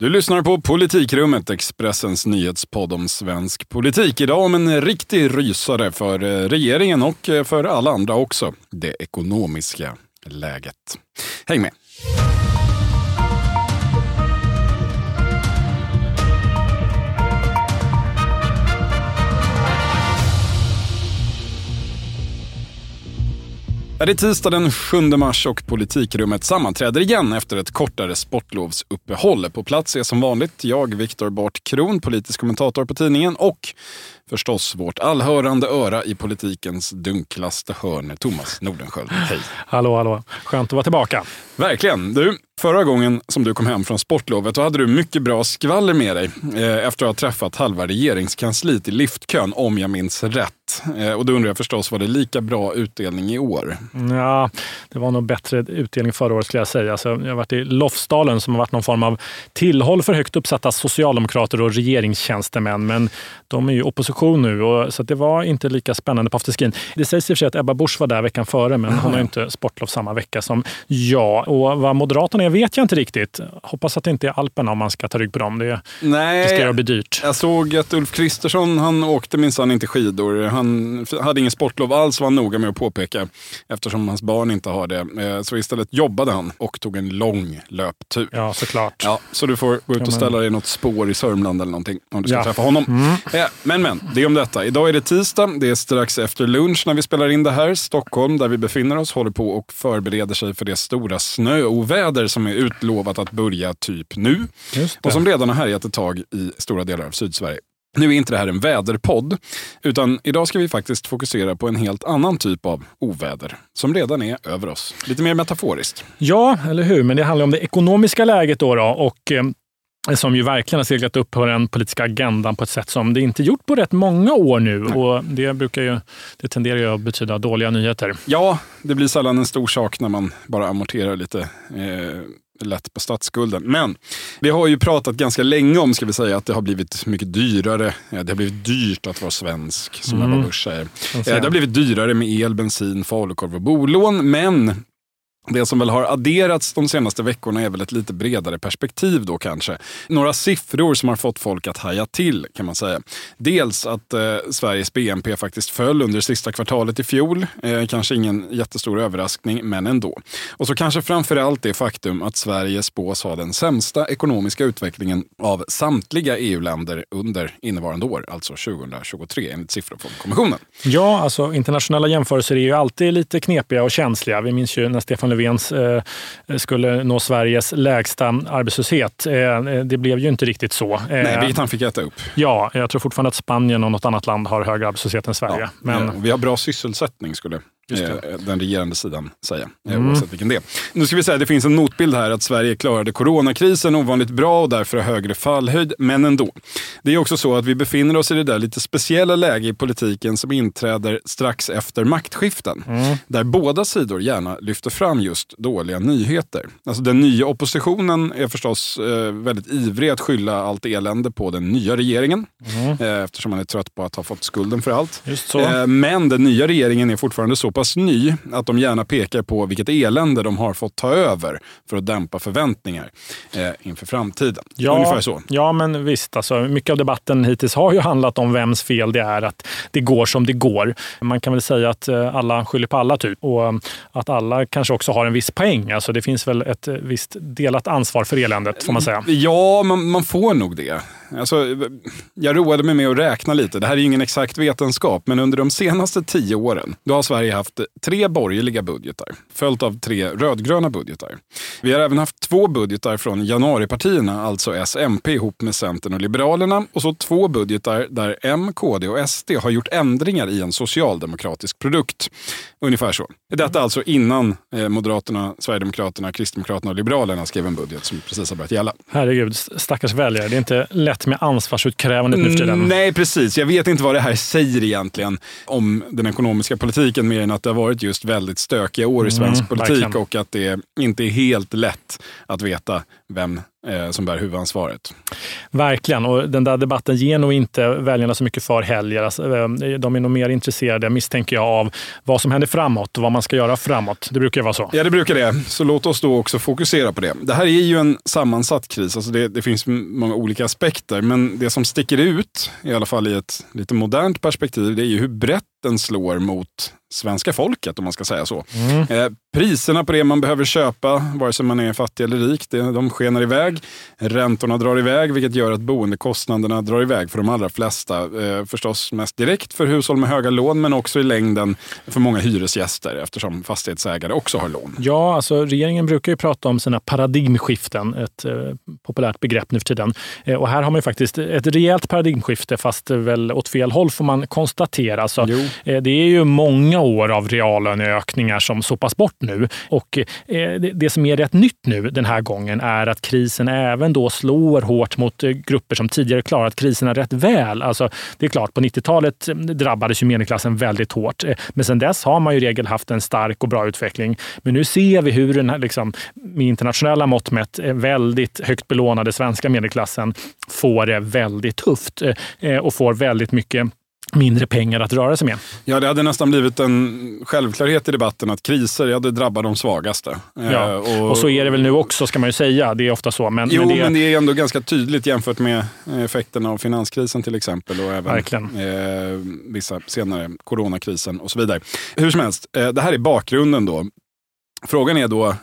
Du lyssnar på Politikrummet, Expressens nyhetspodd om svensk politik. Idag om en riktig rysare för eh, regeringen och eh, för alla andra också. Det ekonomiska läget. Häng med! Det är tisdag den 7 mars och politikrummet sammanträder igen efter ett kortare sportlovsuppehåll. På plats är som vanligt jag, Viktor Bart Kron, politisk kommentator på tidningen och förstås vårt allhörande öra i politikens dunklaste hörn, Thomas Nordenskjöld. Hej! Hallå, hallå. Skönt att vara tillbaka. Verkligen. Du, förra gången som du kom hem från sportlovet då hade du mycket bra skvaller med dig eh, efter att ha träffat halva regeringskansliet i liftkön, om jag minns rätt. Eh, och då undrar jag förstås, var det lika bra utdelning i år? Ja, det var nog bättre utdelning förra året skulle jag säga. Alltså, jag har varit i Lofsdalen som har varit någon form av tillhåll för högt uppsatta socialdemokrater och regeringstjänstemän. Men de är ju opposition nu, och, så det var inte lika spännande på afterskin. Det sägs i och för sig att Ebba Busch var där veckan före, men hon har inte sportlov samma vecka som jag. Och vad Moderaterna är vet jag inte riktigt. Hoppas att det inte är Alperna om man ska ta rygg på dem. Det Nej, riskerar att bli dyrt. Jag såg att Ulf Kristersson, han åkte minsann inte skidor. Han hade ingen sportlov alls var han noga med att påpeka. Eftersom hans barn inte har det. Eh, så istället jobbade han och tog en lång löptur. Ja, såklart. Ja, så du får gå ut och ställa dig i något spår i Sörmland eller någonting om du ska Ja. träffa honom. Mm. Eh, Men men, det är om detta. Idag är det tisdag. Det är strax efter lunch när vi spelar in det här. Stockholm, där vi befinner oss, håller på och förbereder sig för det stora snöoväder som är utlovat att börja typ nu. Och som redan har härjat ett tag i stora delar av Sydsverige. Nu är inte det här en väderpodd, utan idag ska vi faktiskt fokusera på en helt annan typ av oväder som redan är över oss. Lite mer metaforiskt. Ja, eller hur? Men det handlar om det ekonomiska läget då. då och, eh, som ju verkligen har seglat upp på den politiska agendan på ett sätt som det inte gjort på rätt många år nu. Och det, brukar ju, det tenderar ju att betyda dåliga nyheter. Ja, det blir sällan en stor sak när man bara amorterar lite eh, lätt på statsskulden. Men vi har ju pratat ganska länge om, ska vi säga, att det har blivit mycket dyrare. Eh, Det har blivit dyrt att vara svensk, som Mm. Ebba Busch säger. Det har blivit dyrare med el, bensin, falukorv och bolån. Men det som väl har adderats de senaste veckorna är väl ett lite bredare perspektiv då kanske. Några siffror som har fått folk att haja till kan man säga. Dels att eh, Sveriges BNP faktiskt föll under sista kvartalet i fjol. Eh, kanske ingen jättestor överraskning, men ändå. Och så kanske framförallt det faktum att Sverige spås ha den sämsta ekonomiska utvecklingen av samtliga EU-länder under innevarande år, alltså 2023 enligt siffror från kommissionen. Ja, alltså internationella jämförelser är ju alltid lite knepiga och känsliga. Vi minns ju när Stefan Löfvens eh, skulle nå Sveriges lägsta arbetslöshet. Eh, det blev ju inte riktigt så. Eh, Nej, han fick äta upp. Ja, jag tror fortfarande att Spanien och något annat land har högre arbetslöshet än Sverige. Ja, Men eh, Vi har bra sysselsättning skulle eh. Den regerande sidan säga, eh, Mm. oavsett vilken det är. Nu ska vi säga att det finns en motbild här att Sverige klarade coronakrisen ovanligt bra och därför har högre fallhöjd, men ändå. Det är också så att vi befinner oss i det där lite speciella läge i politiken som inträder strax efter maktskiften. Mm. Där båda sidor gärna lyfter fram just dåliga nyheter. Alltså den nya oppositionen är förstås eh, väldigt ivrig att skylla allt elände på den nya regeringen. Eh, eftersom man är trött på att ha fått skulden för allt. Eh, Men den nya regeringen är fortfarande så pass ny att de gärna pekar på vilket elände de har fått ta över för att dämpa förväntningar eh, inför framtiden. Ungefär så. Ja, men visst. Alltså, mycket av debatten hittills har ju handlat om vems fel det är att det går som det går. Man kan väl säga att eh, alla skyller på alla typ och eh, att alla kanske också har en viss poäng. Alltså, det finns väl ett eh, visst delat ansvar för eländet får man säga. Ja, man, man får nog det. Alltså, jag roade mig med att räkna lite. Det här är ju ingen exakt vetenskap, men under de senaste tio åren då har Sverige haft tre borgerliga budgetar, följt av tre rödgröna budgetar. Vi har även haft två budgetar från januaripartierna, alltså S-MP ihop med Centern och Liberalerna, och så två budgetar där M, KD och SD har gjort ändringar i en socialdemokratisk produkt. Ungefär så. Detta alltså innan eh, Moderaterna, Sverigedemokraterna, Kristdemokraterna och Liberalerna skrev en budget som precis har börjat gälla. Herregud, stackars väljare. Det är inte lätt med ansvarsutkrävandet nu för tiden. Mm, Nej, precis. Jag vet inte vad det här säger egentligen om den ekonomiska politiken mer än att det har varit just väldigt stökiga år i svensk Mm, politik verkligen. och att det inte är helt lätt att veta vem eh, som bär huvudansvaret. Verkligen, och den där debatten ger nog inte väljarna så mycket för heller. Alltså, eh, de är nog mer intresserade, misstänker jag, av vad som händer framåt och vad man ska göra framåt. Det brukar vara så. Ja, det brukar det. Så låt oss då också fokusera på det. Det här är ju en sammansatt kris. Alltså det, det finns många olika aspekter, men det som sticker ut, i alla fall i ett lite modernt perspektiv, det är ju hur brett den slår mot svenska folket, om man ska säga så. Mm. Eh, priserna på det man behöver köpa, vare sig man är fattig eller rik, det, de skenar iväg. Räntorna drar iväg, vilket gör att boendekostnaderna drar iväg för de allra flesta. Eh, förstås mest direkt för hushåll med höga lån, men också i längden för många hyresgäster, eftersom fastighetsägare också har lån. Ja, alltså regeringen brukar ju prata om sina paradigmskiften, ett eh, populärt begrepp nu för tiden. Eh, och här har man ju faktiskt ett rejält paradigmskifte, fast väl åt fel håll får man konstatera. Alltså, eh, det är ju många många år av reallöneökningar som sopas bort nu. Och eh, det som är rätt nytt nu den här gången är att krisen även då slår hårt mot eh, grupper som tidigare klarat kriserna rätt väl. Alltså, det är klart, på 90-talet mm, drabbades ju medelklassen väldigt hårt. Eh, men sedan dess har man i regel haft en stark och bra utveckling. Men nu ser vi hur den här, liksom, med internationella mått mätt, väldigt högt belånade svenska medelklassen får det väldigt tufft och får väldigt mycket mindre pengar att röra sig med. Ja, det hade nästan blivit en självklarhet i debatten att kriser ja, det drabbar de svagaste. Ja, eh, och, och, så är det väl nu också ska man ju säga. Det är ofta så. Men, jo, men det, men det är ändå ganska tydligt jämfört med effekterna av finanskrisen till exempel och även eh, vissa senare coronakrisen och så vidare. Hur som helst, eh, det här är bakgrunden då. Frågan är då,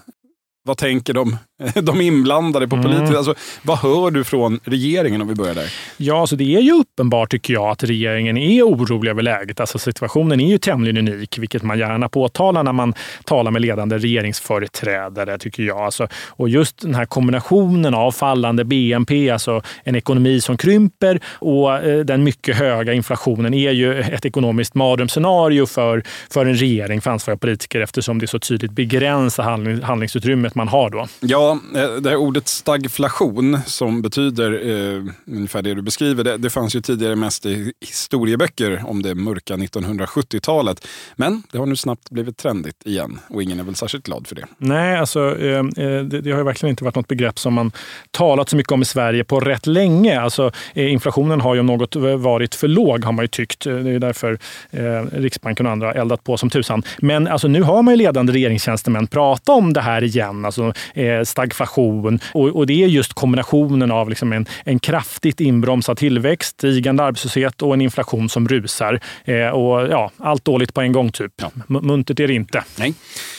vad tänker de, de inblandade på politiskt? Mm. Alltså, vad hör du från regeringen om vi börjar där? Ja, alltså det är ju uppenbart tycker jag att regeringen är orolig över läget. Alltså situationen är ju tämligen unik, vilket man gärna påtalar när man talar med ledande regeringsföreträdare, tycker jag. Alltså, och just den här kombinationen av fallande BNP, alltså en ekonomi som krymper och eh, den mycket höga inflationen är ju ett ekonomiskt mardrömsscenario för, för en regering, för ansvariga politiker, eftersom det så tydligt begränsar handling, handlingsutrymmet man har då. Ja, Eh, det här ordet stagflation som betyder eh, ungefär det du beskriver, det, det fanns ju tidigare mest i historieböcker om det mörka 1970-talet. Men det har nu snabbt blivit trendigt igen och ingen är väl särskilt glad för det. Nej, alltså, eh, eh, det, det, har ju verkligen inte varit något begrepp som man talat så mycket om i Sverige på rätt länge. Alltså, eh, inflationen har ju om något varit för låg har man ju tyckt. Eh, det är därför eh, Riksbanken och andra eldat på som tusan. Men alltså, nu har man ju ledande regeringstjänstemän prata om det här igen. Alltså, eh, stagflation. Och, och, det är just kombinationen av liksom en, en kraftigt inbromsad tillväxt, stigande arbetslöshet och en inflation som rusar. Eh, och ja, allt dåligt på en gång typ. Ja. Muntert är det inte. Nej,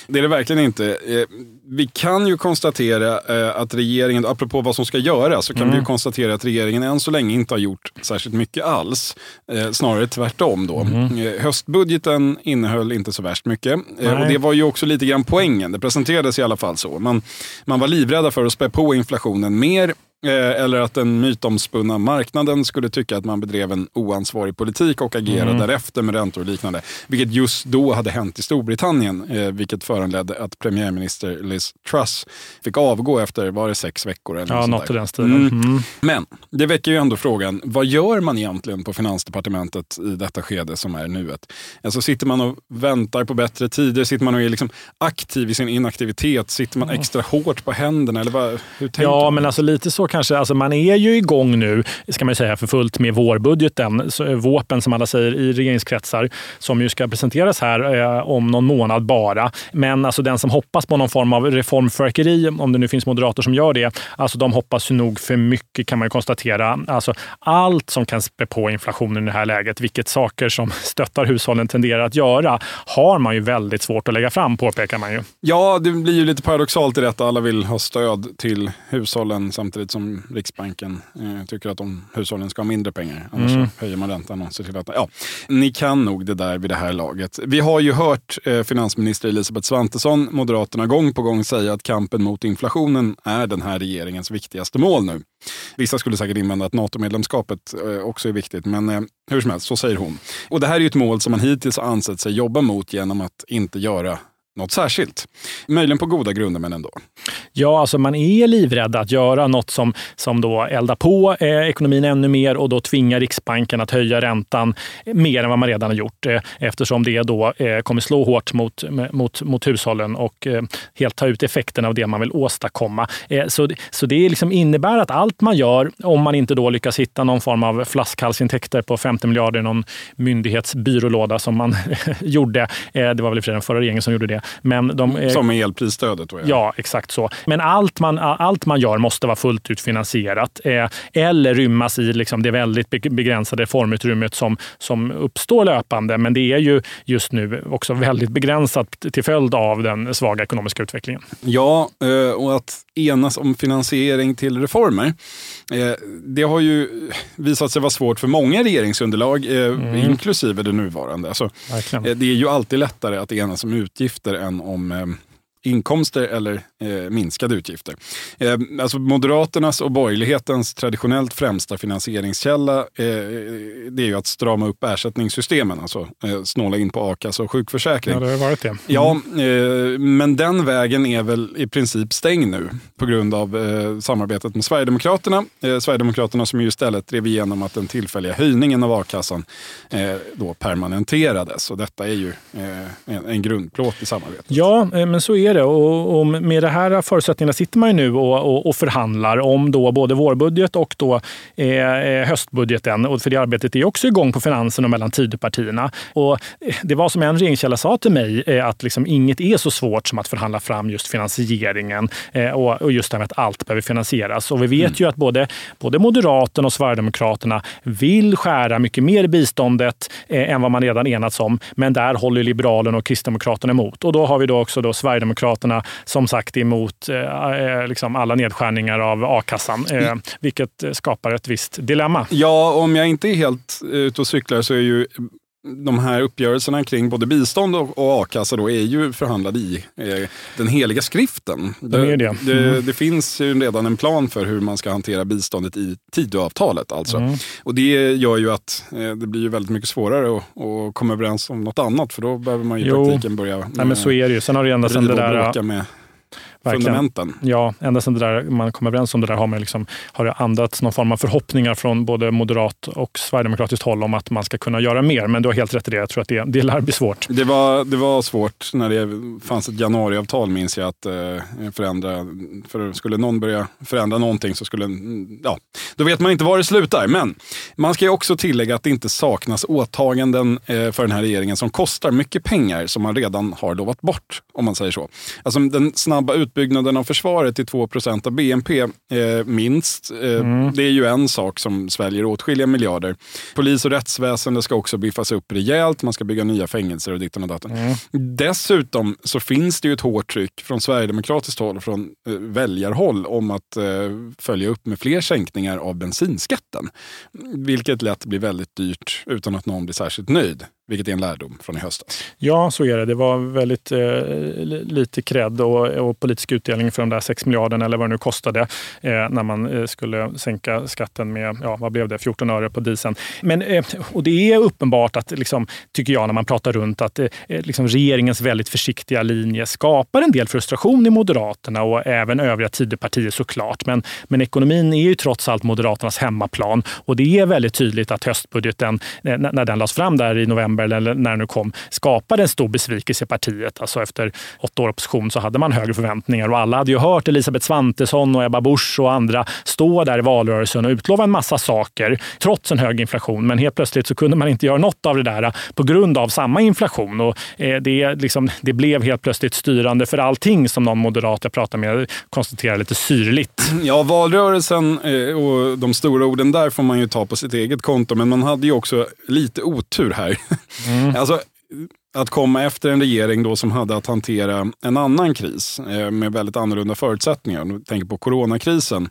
det är det verkligen inte. Eh, vi kan ju konstatera eh, att regeringen, apropå vad som ska göras, så kan mm. vi ju konstatera att regeringen än så länge inte har gjort särskilt mycket alls. Eh, snarare tvärtom då. Mm. Höstbudgeten innehöll inte så värst mycket. Och det var ju också lite grann poängen. Det presenterades i alla fall så. Man, man var livrädda för att spä på inflationen mer eller att den mytomspunna marknaden skulle tycka att man bedrev en oansvarig politik och agerade mm. därefter med räntor och liknande. Vilket just då hade hänt i Storbritannien, eh, vilket föranledde att premiärminister Liz Truss fick avgå efter, var det sex veckor? Eller ja, något i den stilen. Mm. Mm. Men det väcker ju ändå frågan, vad gör man egentligen på finansdepartementet i detta skede som är nuet? Alltså sitter man och väntar på bättre tider? Sitter man och är liksom aktiv i sin inaktivitet? Sitter man extra hårt på händerna? Eller vad, hur tänker ja, man? men alltså lite så kanske. Alltså man är ju igång nu, ska man säga, för fullt med vårbudgeten. Eh, våpen som alla säger i regeringskretsar, som ju ska presenteras här eh, om någon månad bara. Men alltså den som hoppas på någon form av reformförkeri, om det nu finns moderater som gör det, alltså de hoppas ju nog för mycket kan man ju konstatera. Alltså allt som kan spä på inflationen i det här läget, vilket saker som stöttar hushållen tenderar att göra, har man ju väldigt svårt att lägga fram, påpekar man ju. Ja, det blir ju lite paradoxalt i detta. Alla vill ha stöd till hushållen samtidigt som Riksbanken eh, tycker att de hushållen ska ha mindre pengar. Annars mm. höjer man räntan och ser till att... Ja, ni kan nog det där vid det här laget. Vi har ju hört eh, finansminister Elisabeth Svantesson, Moderaterna, gång på gång säga att kampen mot inflationen är den här regeringens viktigaste mål nu. Vissa skulle säkert invända att NATO-medlemskapet eh, också är viktigt, men eh, hur som helst, så säger hon. Och det här är ju ett mål som man hittills har ansett sig jobba mot genom att inte göra något särskilt. Möjligen på goda grunder, men ändå. Ja, alltså man är livrädd att göra något som, som då eldar på eh, ekonomin ännu mer och då tvingar Riksbanken att höja räntan mer än vad man redan har gjort eh, eftersom det då eh, kommer slå hårt mot, mot, mot hushållen och eh, helt ta ut effekten av det man vill åstadkomma. Eh, så, så det liksom innebär att allt man gör, om man inte då lyckas hitta någon form av flaskhalsintäkter på 50 miljarder i någon myndighetsbyrålåda som man gjorde. Eh, det var väl i och för sig den förra regeringen som gjorde det. Men de, eh, som med elprisstödet? Ja. ja, exakt så. Men allt man, allt man gör måste vara fullt ut finansierat eller rymmas i liksom det väldigt begränsade reformutrymmet som, som uppstår löpande. Men det är ju just nu också väldigt begränsat till följd av den svaga ekonomiska utvecklingen. Ja, och att enas om finansiering till reformer. Det har ju visat sig vara svårt för många regeringsunderlag, mm. inklusive det nuvarande. Alltså, det är ju alltid lättare att enas om utgifter än om eh, inkomster eller eh, minskade utgifter. Eh, alltså Moderaternas och borgerlighetens traditionellt främsta finansieringskälla eh, det är ju att strama upp ersättningssystemen, alltså eh, snåla in på a-kassa och sjukförsäkring. Ja, det har varit det. Mm. Ja, eh, men den vägen är väl i princip stängd nu på grund av eh, samarbetet med Sverigedemokraterna. Sverigedemokraterna som ju istället drev igenom att den tillfälliga höjningen av a-kassan då permanenterades. Och detta är ju en, en grundplåt i samarbetet. Ja, men så är det det. Och, och med de här förutsättningarna sitter man ju nu och, och, och förhandlar om då både vårbudget och då, eh, eh, höstbudgeten. Och för det arbetet är också igång på finansen och mellan Tidöpartierna. Och eh, det var som en regeringskälla sa till mig, eh, att liksom inget är så svårt som att förhandla fram just finansieringen eh, och, och, just det här med att allt behöver finansieras. Och vi vet mm. ju att både, både Moderaterna och Sverigedemokraterna vill skära mycket mer i biståndet eh, än vad man redan enats om. Men där håller Liberalerna och Kristdemokraterna emot. Och då har vi då också då Sverigedemokraterna Sverigedemokraterna som sagt emot eh, eh, liksom alla nedskärningar av a-kassan, eh, vilket skapar ett visst dilemma. Ja, om jag inte är helt ute och cyklar så är ju de här uppgörelserna kring både bistånd och, och a-kassa då är ju förhandlade i eh, den heliga skriften. Det, det, det. Mm. det, det finns ju redan en plan för hur man ska hantera biståndet i Tidöavtalet. Alltså. Mm. Och det gör ju att eh, det blir väldigt mycket svårare att, att, komma överens om något annat för då behöver man i jo. praktiken börja Nej, men så är det ju. Sen har det ända sedan det där... Med, fundamenten. Ja, ända sedan det där, man kom överens om det där har, man liksom, har det andats någon form av förhoppningar från både moderat och sverigedemokratiskt håll om att man ska kunna göra mer. Men du har helt rätt i det. Jag tror att det, det lär bli svårt. Det var, det var svårt när det fanns ett januariavtal, minns jag, att eh, förändra. För skulle någon börja förändra någonting så skulle, ja, då vet man inte var det slutar. Men man ska ju också tillägga att det inte saknas åtaganden eh, för den här regeringen som kostar mycket pengar som man redan har lovat bort, om man säger så. Alltså den snabba ut utbyggnaden av försvaret till 2% av BNP eh, minst. Eh, mm. Det är ju en sak som sväljer åtskilliga miljarder. Polis och rättsväsende ska också biffas upp rejält. Man ska bygga nya fängelser och ditten och datten. Mm. Dessutom så finns det ju ett hårt tryck från Sverigedemokratiskt håll och från eh, väljarhåll om att eh, följa upp med fler sänkningar av bensinskatten. Vilket lätt blir väldigt dyrt utan att någon blir särskilt nöjd. Vilket är en lärdom från i höstas. Ja, så är det. Det var väldigt eh, lite cred och, och, politisk utdelning för de där 6 miljarderna eller vad det nu kostade eh, när man eh, skulle sänka skatten med, ja, vad blev det, 14 öre på dieseln. Men, eh, och det är uppenbart att, liksom, tycker jag, när man pratar runt att eh, eh, liksom regeringens väldigt försiktiga linje skapar en del frustration i Moderaterna och även övriga Tidöpartier såklart. Men, men ekonomin är ju trots allt Moderaternas hemmaplan och det är väldigt tydligt att höstbudgeten, eh, när den lades fram där i november november, eller när det nu kom, skapade en stor besvikelse i partiet. Alltså efter åtta år opposition så hade man högre förväntningar och alla hade ju hört Elisabeth Svantesson och Ebba Busch och andra stå där i valrörelsen och utlova en massa saker trots en hög inflation. Men helt plötsligt så kunde man inte göra något av det där på grund av samma inflation. Och eh, det, liksom, det blev helt plötsligt styrande för allting som någon moderat jag pratade med konstaterade lite syrligt. Ja, valrörelsen eh, och de stora orden där får man ju ta på sitt eget konto, men man hade ju också lite otur här. Mm. Alltså, att komma efter en regering då som hade att hantera en annan kris eh, med väldigt annorlunda förutsättningar. Du tänker på coronakrisen.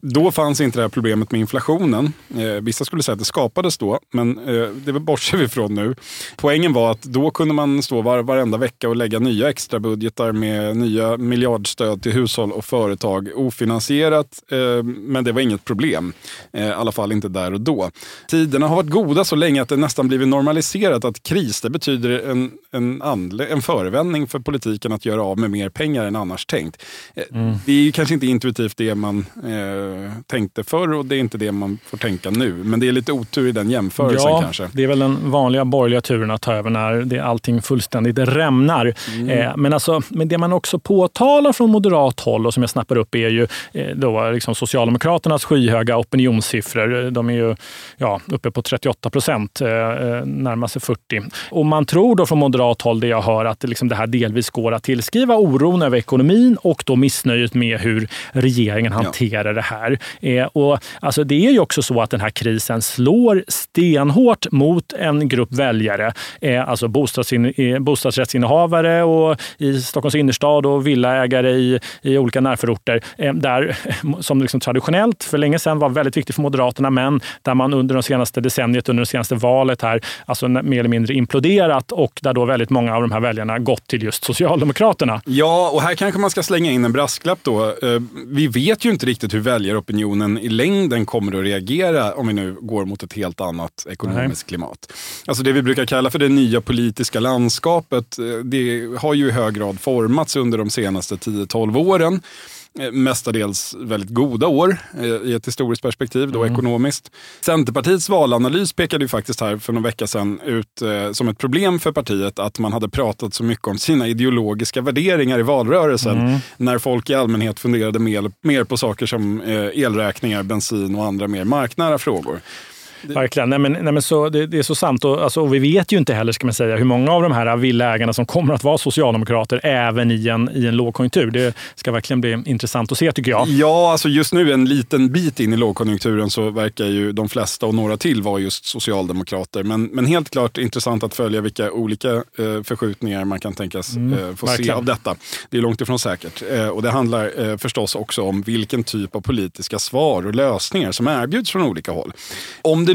Då fanns inte det här problemet med inflationen. Eh, vissa skulle säga att det skapades då, men eh, det bortser vi ifrån nu. Poängen var att då kunde man stå var, varenda vecka och lägga nya extrabudgetar med nya miljardstöd till hushåll och företag ofinansierat. Eh, men det var inget problem. Eh, I alla fall inte där och då. Tiderna har varit goda så länge att det nästan blivit normaliserat att kris det betyder en en, en, andle, en förevändning för politiken att göra av med mer pengar än annars tänkt. Eh, mm. Det är kanske inte intuitivt det man eh, tänkte förr och det är inte det man får tänka nu. Men det är lite otur i den jämförelsen ja, kanske. Det är väl den vanliga borgerliga turen att ta över när det, allting fullständigt rämnar. Mm. Eh, men, alltså, men det man också påtalar från moderat håll och som jag snappar upp är ju eh, då liksom Socialdemokraternas skyhöga opinionssiffror. De är ju ja, uppe på 38 procent, eh, eh, närmar sig 40. Och man tror då från moderat håll, det jag hör, att det, liksom det här delvis går att tillskriva oron över ekonomin och då missnöjet med hur regeringen hanterar ja. det här. Eh, och alltså det är ju också så att den här krisen slår stenhårt mot en grupp väljare, eh, alltså bostadsin, eh, bostadsrättsinnehavare och i Stockholms innerstad och villaägare i, i olika närförorter, eh, där, som liksom traditionellt för länge sedan var väldigt viktigt för Moderaterna, men där man under de senaste decenniet, under det senaste valet här, alltså mer eller mindre imploderat och där då väldigt många av de här väljarna gått till just Socialdemokraterna. Ja, och här kanske man ska slänga in en brasklapp då. Eh, vi vet ju inte riktigt hur väljaropinionen i längden kommer att reagera om vi nu går mot ett helt annat ekonomiskt Nej. klimat. Alltså det vi brukar kalla för det nya politiska landskapet, eh, det har ju i hög grad formats under de senaste 10-12 åren. Eh, mestadels väldigt goda år eh, i ett historiskt perspektiv, då mm. ekonomiskt. Centerpartiets valanalys pekade ju faktiskt här för någon vecka sedan ut eh, som ett problem för partiet att man hade pratat så mycket om sina ideologiska värderingar i valrörelsen mm. när folk i allmänhet funderade mer, mer på saker som eh, elräkningar, bensin och andra mer marknära frågor. Verkligen. Nej, men, nej, men så, det, det, är så sant. Och, alltså, och vi vet ju inte heller ska man säga, hur många av de här villaägarna som kommer att vara socialdemokrater även i en, i en lågkonjunktur. Det ska verkligen bli intressant att se tycker jag. Ja, alltså just nu en liten bit in i lågkonjunkturen så verkar ju de flesta och några till vara just socialdemokrater. Men, men helt klart intressant att följa vilka olika eh, förskjutningar man kan tänkas mm, eh, få verkligen. se av detta. Det är långt ifrån säkert. Eh, och det handlar eh, förstås också om vilken typ av politiska svar och lösningar som erbjuds från olika håll. Om det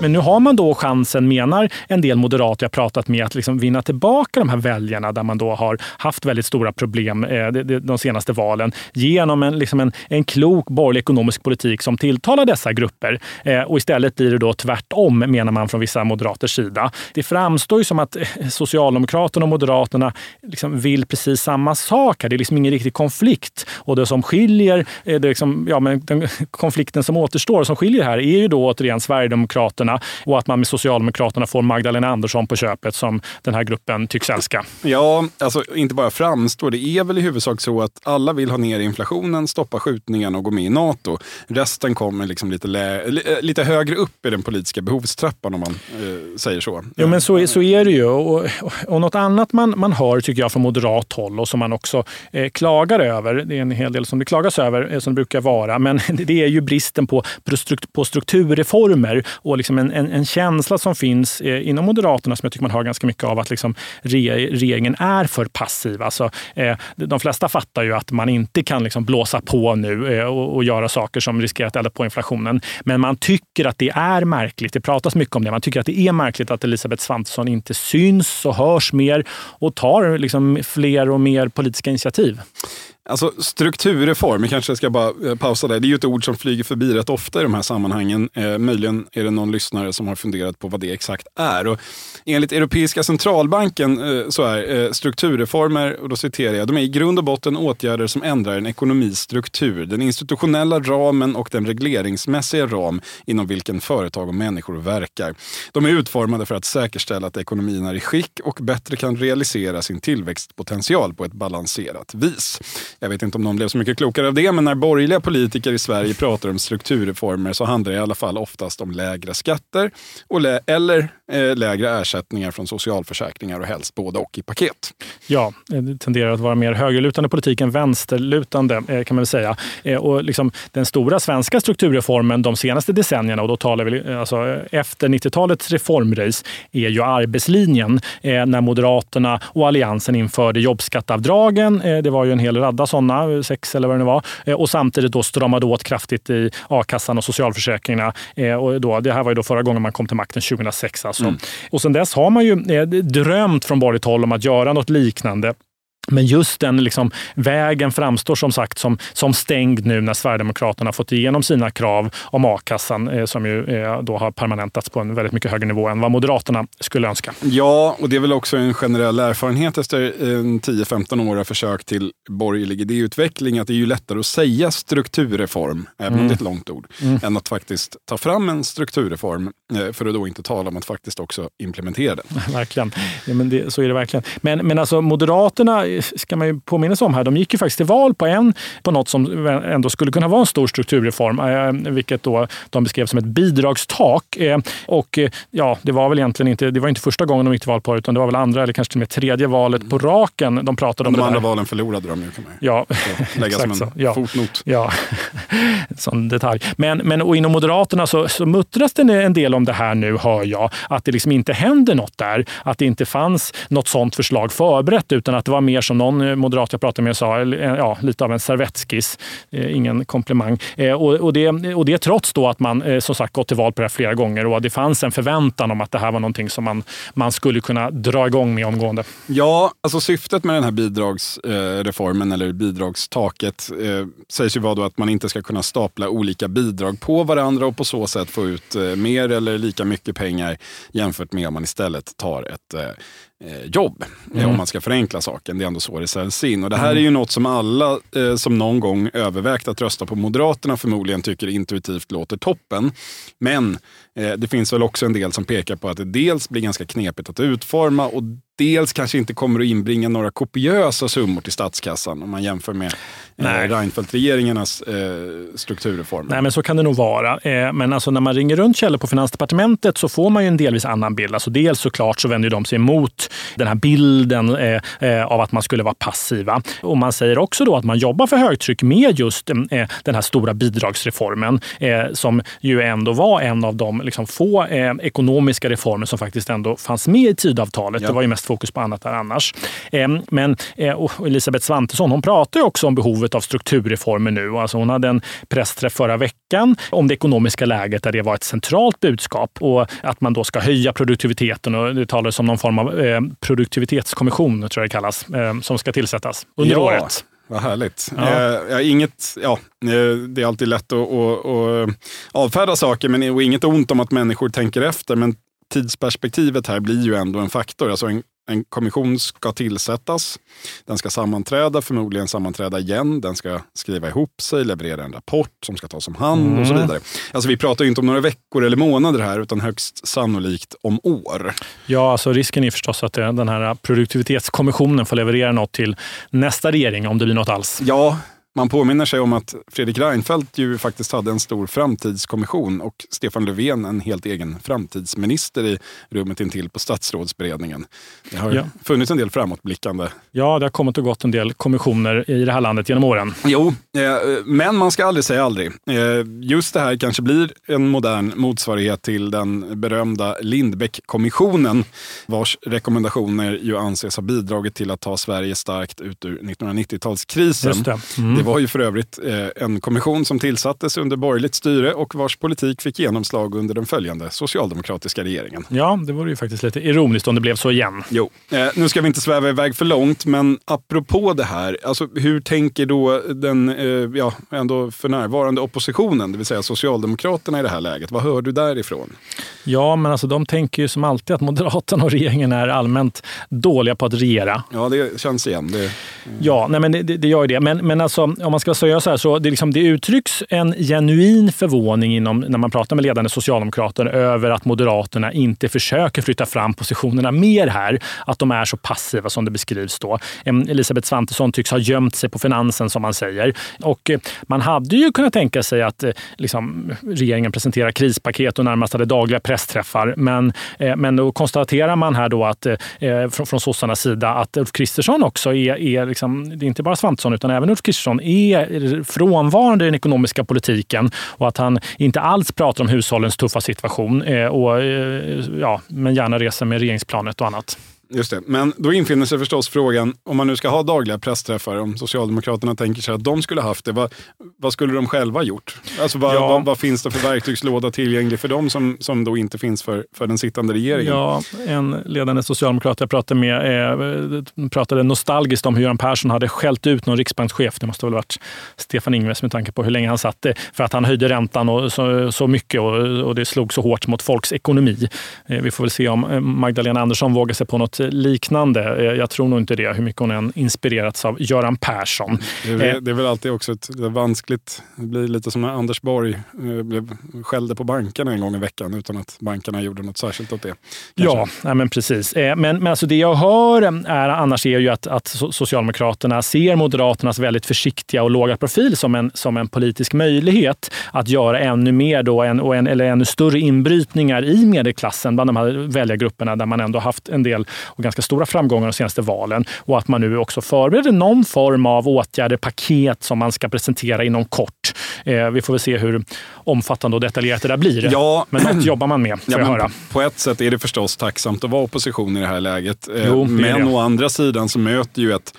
Men nu har man då chansen, menar en del moderater jag pratat med, att liksom vinna tillbaka de här väljarna där man då har haft väldigt stora problem eh, de senaste valen genom en, liksom en, en klok borgerlig ekonomisk politik som tilltalar dessa grupper. Eh, och istället blir det då tvärtom, menar man från vissa moderaters sida. Det framstår ju som att eh, Socialdemokraterna och Moderaterna liksom vill precis samma sak. Här. Det är liksom ingen riktig konflikt. Och det som skiljer, det liksom, ja, men den konflikten som återstår, som skiljer här, är ju då återigen Sverigedemokraterna Moderaterna och att man med Socialdemokraterna får Magdalena Andersson på köpet som den här gruppen tycks älska. Ja, alltså inte bara framstår. Det är väl i huvudsak så att alla vill ha ner inflationen, stoppa skjutningarna och gå med i NATO. Resten kommer liksom lite, eh, lite högre upp i den politiska behovstrappan om man eh, säger så. Jo, men så, så är det ju. Och, och, och något annat man, man hör tycker jag från moderat håll och som man också eh, klagar över, det är en hel del som det klagas över eh, som det brukar vara, men det är ju bristen på, på strukturreformer och liksom Liksom en, en, en, känsla som finns eh, inom Moderaterna som jag tycker man hör ganska mycket av att liksom re, regeringen är för passiv. Alltså, eh, de flesta fattar ju att man inte kan liksom blåsa på nu eh, och, och, göra saker som riskerar att elda på inflationen. Men man tycker att det är märkligt. Det pratas mycket om det. Man tycker att det är märkligt att Elisabeth Svantesson inte syns och hörs mer och tar liksom fler och mer politiska initiativ. Alltså strukturreform, jag kanske ska bara eh, pausa där. Det är ju ett ord som flyger förbi rätt ofta i de här sammanhangen. Eh, möjligen är det någon lyssnare som har funderat på vad det exakt är. Och enligt Europeiska centralbanken eh, så är eh, strukturreformer, och då citerar jag, de är i grund och botten åtgärder som ändrar en ekonomis struktur, den institutionella ramen och den regleringsmässiga ram inom vilken företag och människor verkar. De är utformade för att säkerställa att ekonomin är i skick och bättre kan realisera sin tillväxtpotential på ett balanserat vis. Jag vet inte om någon blev så mycket klokare av det, men när borgerliga politiker i Sverige pratar om strukturreformer så handlar det i alla fall oftast om lägre skatter och lä eller eh, lägre ersättningar från socialförsäkringar och helst både och i paket. Ja, eh, det tenderar att vara mer högerlutande politik än vänsterlutande eh, kan man väl säga. Eh, och liksom den stora svenska strukturreformen de senaste decennierna, och då talar vi eh, alltså eh, efter 90-talets reformrace, är ju arbetslinjen. När Moderaterna och Alliansen införde jobbskatteavdragen, det var ju en hel radda sådana, sex eller vad det nu var, och samtidigt då stramade åt kraftigt i a-kassan och socialförsäkringarna. Och då, det här var ju då förra gången man kom till makten 2006. Alltså. Mm. Och sen dess har man ju drömt från borgerligt håll om att göra något liknande. Men just den liksom, vägen framstår som sagt som, som stängd nu när Sverigedemokraterna fått igenom sina krav om a-kassan eh, som ju eh, då har permanentats på en väldigt mycket högre nivå än vad Moderaterna skulle önska. Ja, och det är väl också en generell erfarenhet efter 10-15 år av försök till borgerlig idéutveckling att det är ju lättare att säga strukturreform, även mm. om det är ett långt ord, mm. än att faktiskt ta fram en strukturreform eh, för att då inte tala om att faktiskt också implementera den. verkligen, ja, men det, så är det verkligen. Men, men alltså Moderaterna ska man ju påminna sig om här, de gick ju faktiskt till val på, en, på något som ändå skulle kunna vara en stor strukturreform, eh, vilket då de beskrev som ett bidragstak. Eh, och eh, ja, det var väl egentligen inte, det var inte första gången de gick till val på det, utan det var väl andra eller kanske till och med tredje valet på raken de pratade om de det andra valen förlorade de ju, kan man ja. lägga som en ja. fotnot. Ja, sån detalj. Men, men och inom Moderaterna så, så muttras det en del om det här nu, hör jag, att det liksom inte händer något där. Att det inte fanns något sånt förslag förberett, utan att det var mer som någon moderat jag pratade med sa, eh, ja, lite av en servettskiss. Eh, ingen komplimang. Eh, och, och, det, och det trots då att man som sagt gått till val på det här flera gånger och det fanns en förväntan om att det här var någonting som man, man skulle kunna dra igång med omgående. Ja, alltså syftet med den här bidragsreformen eller bidragstaket eh, sägs ju vara då att man inte ska kunna stapla olika bidrag på varandra och på så sätt få ut mer eller lika mycket pengar jämfört med om man istället tar ett eh, jobb. Mm. Om man ska förenkla saken. Det är ändå så det säljs in. Och det här mm. är ju något som alla eh, som någon gång övervägt att rösta på Moderaterna förmodligen tycker intuitivt låter toppen. Men eh, det finns väl också en del som pekar på att det dels blir ganska knepigt att utforma och dels kanske inte kommer att inbringa några kopiösa summor till statskassan om man jämför med eh, Reinfeldt-regeringarnas eh, strukturreformer. Nej, men så kan det nog vara. Eh, men alltså, när man ringer runt källor på Finansdepartementet så får man ju en delvis annan bild. Alltså, dels såklart så vänder de sig emot den här bilden eh, eh, av att man skulle vara passiva. Och man säger också då att man jobbar för högtryck med just eh, den här stora bidragsreformen som ju ändå var en av de liksom, få ekonomiska reformer som faktiskt ändå fanns med i tidavtalet. Ja. Det var ju mest fokus på annat där annars. Ehm, men Elisabeth Svantesson hon pratar också om behovet av strukturreformer nu. Alltså hon hade en pressträff förra veckan om det ekonomiska läget där det var ett centralt budskap och att man då ska höja produktiviteten. Och det talades om någon form av eh, produktivitetskommission, tror jag det kallas, eh, som ska tillsättas under ja. året. Vad härligt. Ja. Eh, inget, ja, eh, det är alltid lätt att, att, att avfärda saker, men och inget ont om att människor tänker efter. Men tidsperspektivet här blir ju ändå en faktor. Alltså en, en kommission ska tillsättas. Den ska sammanträda, förmodligen sammanträda igen. Den ska skriva ihop sig, leverera en rapport som ska tas om hand mm. och så mm. vidare. Alltså vi pratar inte om några veckor eller månader här, utan högst sannolikt om år. Ja, alltså risken är förstås att den här produktivitetskommissionen får leverera något till nästa regering, om det blir något alls. Ja, man påminner sig om att Fredrik Reinfeldt ju faktiskt hade en stor framtidskommission och Stefan Löfven en helt egen framtidsminister i rummet intill på statsrådsberedningen. Det har ja. funnits en del framåtblickande. Ja, det har kommit och gått en del kommissioner i det här landet genom åren. Jo, eh, men man ska aldrig säga aldrig. Eh, just det här kanske blir en modern motsvarighet till den berömda Lindbeck-kommissionen vars rekommendationer ju anses ha bidragit till att ta Sverige starkt ut ur 1990-talskrisen. Det. Mm. det var ju för övrigt eh, en kommission som tillsattes under borgerligt styre och vars politik fick genomslag under den följande socialdemokratiska regeringen. Ja, det vore ju faktiskt lite ironiskt om det blev så igen. Jo, eh, nu ska vi inte sväva iväg för långt, men apropå det här, alltså, hur tänker då den eh, ja, ändå för närvarande oppositionen, det vill säga Socialdemokraterna i det här läget? Vad hör du därifrån? Ja, men alltså de tänker ju som alltid att Moderaterna och regeringen är allmänt dåliga på att regera. Ja, det känns igen. Det, Ja, nej, men det, det gör ju det. Men, men alltså, om man ska säga så här, så det, liksom, det uttrycks en genuin förvåning inom, när man pratar med ledande socialdemokrater över att Moderaterna inte försöker flytta fram positionerna mer här. Att de är så passiva som det beskrivs då. Elisabeth Svantesson tycks ha gömt sig på finansen som man säger. Och eh, man hade ju kunnat tänka sig att eh, liksom, regeringen presenterar krispaket och närmast hade dagliga pressträffar. Men, eh, men då konstaterar man här då att eh, från, från sossarnas sida att Ulf Kristersson också är, är liksom, det är inte bara Svantesson utan även Ulf Kristersson är frånvarande i den ekonomiska politiken och att han inte alls pratar om hushållens tuffa situation eh, och, eh, ja, men gärna reser med regeringsplanet och annat. Just det. Men då infinner sig förstås frågan, om man nu ska ha dagliga pressträffar, om Socialdemokraterna tänker sig att de skulle haft det, vad, vad skulle de själva gjort? Alltså vad, ja. vad, vad, finns det för verktygslåda tillgänglig för dem som, som då inte finns för, för den sittande regeringen? Ja, en ledande socialdemokrat jag pratade med eh, pratade nostalgiskt om hur Göran Persson hade skällt ut någon riksbankschef. Det måste väl varit Stefan Ingves med tanke på hur länge han satt det, för att han höjde räntan och så, så mycket och, och det slog så hårt mot folks ekonomi. Eh, vi får väl se om eh, Magdalena Andersson vågar sig på något liknande. Jag tror nog inte det, hur mycket hon än inspirerats av Göran Persson. Det är, eh, det är väl alltid också ett, det vanskligt. Det blir lite som när Anders Borg eh, blev, skällde på bankerna en gång i veckan utan att bankerna gjorde något särskilt åt det. Kanske. Ja, men precis. Eh, men, men alltså det jag hör är, annars är ju att, att Socialdemokraterna ser Moderaternas väldigt försiktiga och låga profil som en, som en politisk möjlighet att göra ännu mer då, en, och en, eller ännu större inbrytningar i medelklassen bland de här väljargrupperna där man ändå haft en del och ganska stora framgångar de senaste valen. Och att man nu också förbereder någon form av åtgärder, paket som man ska presentera inom kort. Eh, vi får väl se hur omfattande och detaljerat det där blir. Ja, Men något jobbar man med, får ja, jag höra. På ett sätt är det förstås tacksamt att vara opposition i det här läget. Eh, jo, men å andra sidan så möter ju ett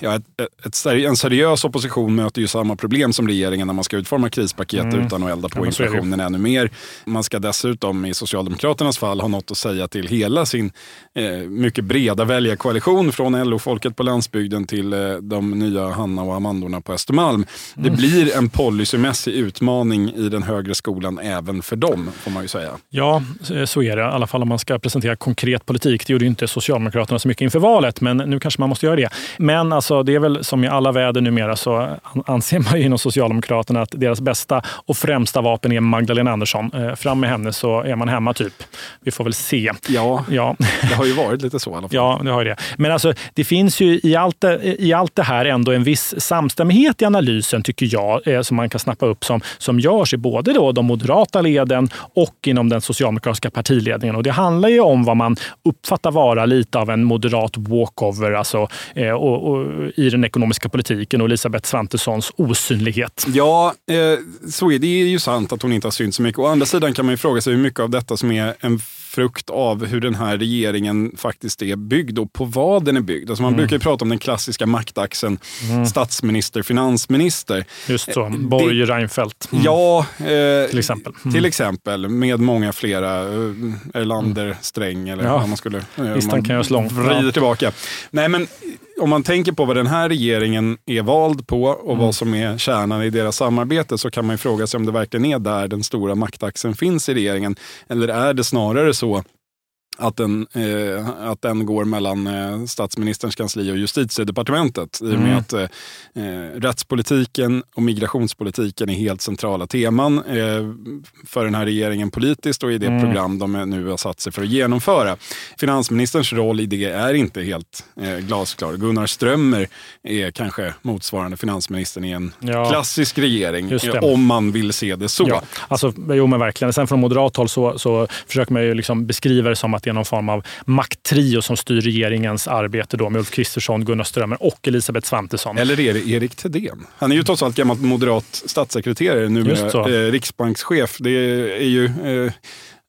ja, ett, ett, en seriös opposition möter ju samma problem som regeringen när man ska utforma krispaket mm. utan att elda på ja, inflationen ännu mer. Man ska dessutom i Socialdemokraternas fall ha något att säga till hela sin eh, mycket breda väljarkoalition från LO-folket på landsbygden till eh, de nya Hanna och Amandorna på Östermalm. Mm. Det blir en policymässig utmaning i den högre skolan även för dem, får man ju säga. Ja, så är det. I alla fall om man ska presentera konkret politik. Det gjorde inte Socialdemokraterna så mycket inför valet, men nu kanske man måste göra det. Men alltså, det är väl som i alla väder numera så anser man ju inom Socialdemokraterna att deras bästa och främsta vapen är Magdalena Andersson. Eh, fram med henne så är man hemma typ. Vi får väl se. Ja, ja. det har ju varit lite så i alla fall. Ja, det har det. Men alltså, det finns ju i allt, i allt det här ändå en viss samstämmighet i analysen, tycker jag, eh, som man kan snappa upp som, som görs i både då de moderata leden och inom den socialdemokratiska partiledningen. Och det handlar ju om vad man uppfattar vara lite av en moderat walkover, alltså, eh, och, och, i den ekonomiska politiken och Elisabeth Svantessons osynlighet. Ja, eh, så är det. det är ju sant att hon inte har synts så mycket. Å andra sidan kan man ju fråga sig hur mycket av detta som är en frukt av hur den här regeringen faktiskt är byggd och på vad den är byggd. Alltså man mm. brukar prata om den klassiska maktaxeln mm. statsminister, finansminister. Just så, eh, Borg, Reinfeldt. Mm. Ja, eh, till exempel. Mm. Till exempel, med många flera. Eh, Erlander, Sträng eller ja. vad man skulle... Eh, Listan kan göras lång. Vrider tillbaka. Nej, men om man tänker på vad den här regeringen är vald på och mm. vad som är kärnan i deras samarbete så kan man fråga sig om det verkligen är där den stora maktaxeln finns i regeringen. Eller är det snarare så att den, eh, att den går mellan eh, statsministerns kansli och justitiedepartementet. I och med mm. att eh, rättspolitiken och migrationspolitiken är helt centrala teman eh, för den här regeringen politiskt och i det mm. program de nu har satt sig för att genomföra. Finansministerns roll i det är inte helt eh, glasklar. Gunnar Strömmer är kanske motsvarande finansministern i en ja. klassisk regering, om man vill se det så. Ja. Alltså, jo, men verkligen. Sen från moderat håll så, så försöker man ju liksom beskriva det som att det är någon form av makttrio som styr regeringens arbete då med Ulf Kristersson, Gunnar Strömmer och Elisabeth Svantesson. Eller är det Erik Thedéen? Han är ju trots allt gammal moderat statssekreterare, numera eh, riksbankschef. Det är ju eh,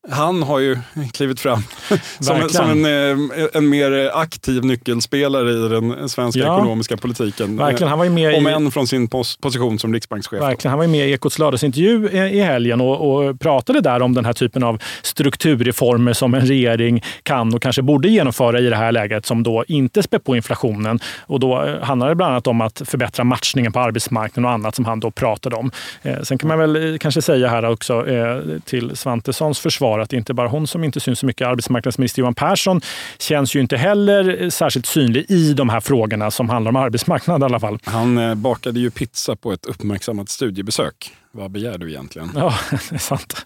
han har ju klivit fram som, som en, eh, en, mer aktiv nyckelspelare i den svenska ja. ekonomiska politiken. Verkligen. Han var ju med Om än från sin pos position som riksbankschef. Verkligen. Han var med i Ekots lördagsintervju i helgen och, och, pratade där om den här typen av strukturreformer som en regering kan och kanske borde genomföra i det här läget som då inte spär på inflationen. Och då eh, handlar det bland annat om att förbättra matchningen på arbetsmarknaden och annat som han då pratade om. Eh, sen kan man väl kanske säga här också till Svantessons försvar svar att det inte bara hon som inte syns så mycket. Arbetsmarknadsminister Johan Persson känns ju inte heller särskilt synlig i de här frågorna som handlar om arbetsmarknad i alla fall. Han eh, bakade ju pizza på ett uppmärksammat studiebesök. Vad begär du egentligen? Ja, det är sant.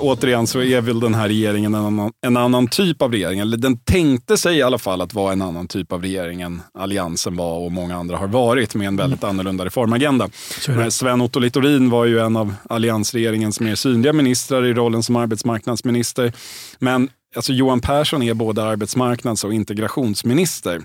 Återigen så är väl den här regeringen en annan, en annan typ av regering. Eller den tänkte sig i alla fall att vara en annan typ av regering än Alliansen var och många andra har varit med en väldigt mm. annorlunda reformagenda. Sven-Otto Littorin var ju en av alliansregeringens mer synliga ministrar i rollen som arbetsmarknadsminister. Men Alltså Johan Persson är både arbetsmarknads och integrationsminister.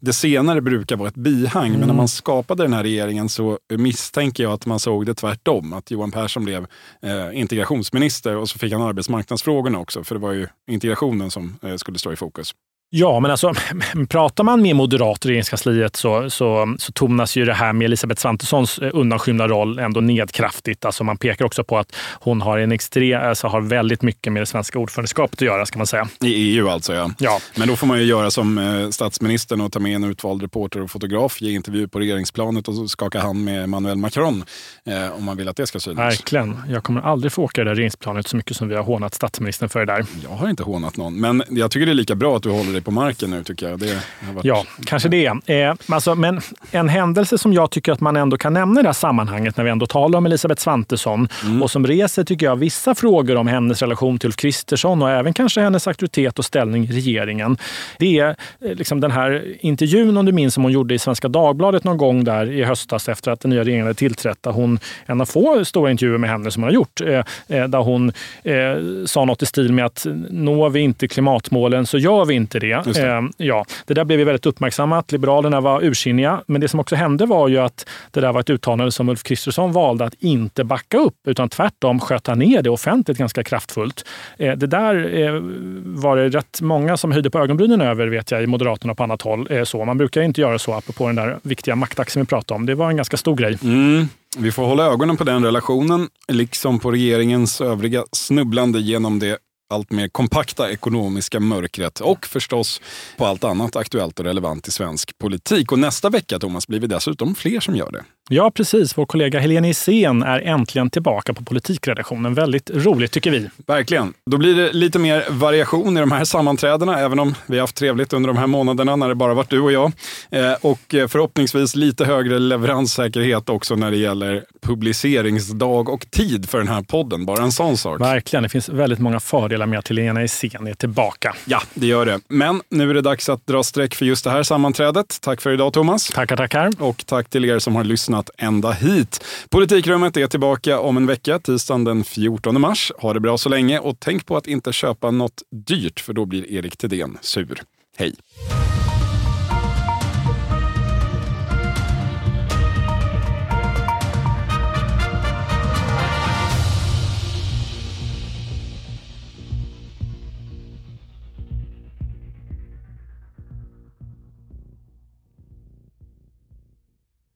Det senare brukar vara ett bihang, mm. men när man skapade den här regeringen så misstänker jag att man såg det tvärtom. Att Johan Persson blev eh, integrationsminister och så fick han arbetsmarknadsfrågorna också, för det var ju integrationen som eh, skulle stå i fokus. Ja, men alltså pratar man med moderater i regeringskansliet så, så, så tonas ju det här med Elisabeth Svantessons eh, undanskymda roll ändå ned kraftigt. Alltså man pekar också på att hon har, en extrem, alltså har väldigt mycket med det svenska ordförandeskapet att göra, ska man säga. I EU alltså, ja. ja. Men då får man ju göra som eh, statsministern och ta med en utvald reporter och fotograf, ge intervju på regeringsplanet och skaka hand med Emmanuel Macron eh, om man vill att det ska synas. Verkligen. Jag kommer aldrig få åka det där regeringsplanet så mycket som vi har hånat statsministern för det där. Jag har inte hånat någon, men jag tycker det är lika bra att du håller dig på marken nu tycker jag. Det varit... Ja, kanske det. Eh, alltså, men en händelse som jag tycker att man ändå kan nämna i det här sammanhanget när vi ändå talar om Elisabeth Svantesson mm. och som reser, tycker jag, vissa frågor om hennes relation till Ulf Kristersson och även kanske hennes auktoritet och ställning i regeringen. Det är eh, liksom den här intervjun, om du minns, som hon gjorde i Svenska Dagbladet någon gång där i höstas efter att den nya regeringen hade tillträtt. Hon, en av få stora intervjuer med henne som hon har gjort, eh, eh där hon eh, sa något i stil med att når vi inte klimatmålen så gör vi inte det. Det. Eh, ja, det där blev ju väldigt uppmärksammat. Liberalerna var ursinniga. Men det som också hände var ju att det där var ett uttalande som Ulf Kristersson valde att inte backa upp, utan tvärtom sköt han ner det offentligt ganska kraftfullt. Eh, det där eh, var det rätt många som höjde på ögonbrynen över, vet jag, i Moderaterna och på annat håll. Eh, så man brukar inte göra så, apropå den där viktiga maktaxeln vi pratade om. Det var en ganska stor grej. Mm. Vi får hålla ögonen på den relationen, liksom på regeringens övriga snubblande genom det allt mer kompakta ekonomiska mörkret och förstås på allt annat aktuellt och relevant i svensk politik. Och nästa vecka, Thomas, blir vi dessutom fler som gör det. Ja, precis. Vår kollega Helene Isén är äntligen tillbaka på politikredaktionen. Väldigt roligt tycker vi. Verkligen. Då blir det lite mer variation i de här sammanträdena, även om vi har haft trevligt under de här månaderna när det bara varit du och jag. Eh, och förhoppningsvis lite högre leveranssäkerhet också när det gäller publiceringsdag och tid för den här podden. Bara en sån sak. Verkligen. Det finns väldigt många fördelar med att Helena Isén är tillbaka. Ja, det gör det. Men nu är det dags att dra streck för just det här sammanträdet. Tack för idag Thomas. Tackar, tackar. Och tack till er som har lyssnat ända hit. Politikrummet är tillbaka om en vecka, tisdagen den 14 mars. Ha det bra så länge och tänk på att inte köpa något dyrt för då blir Erik Thedéen sur. Hej!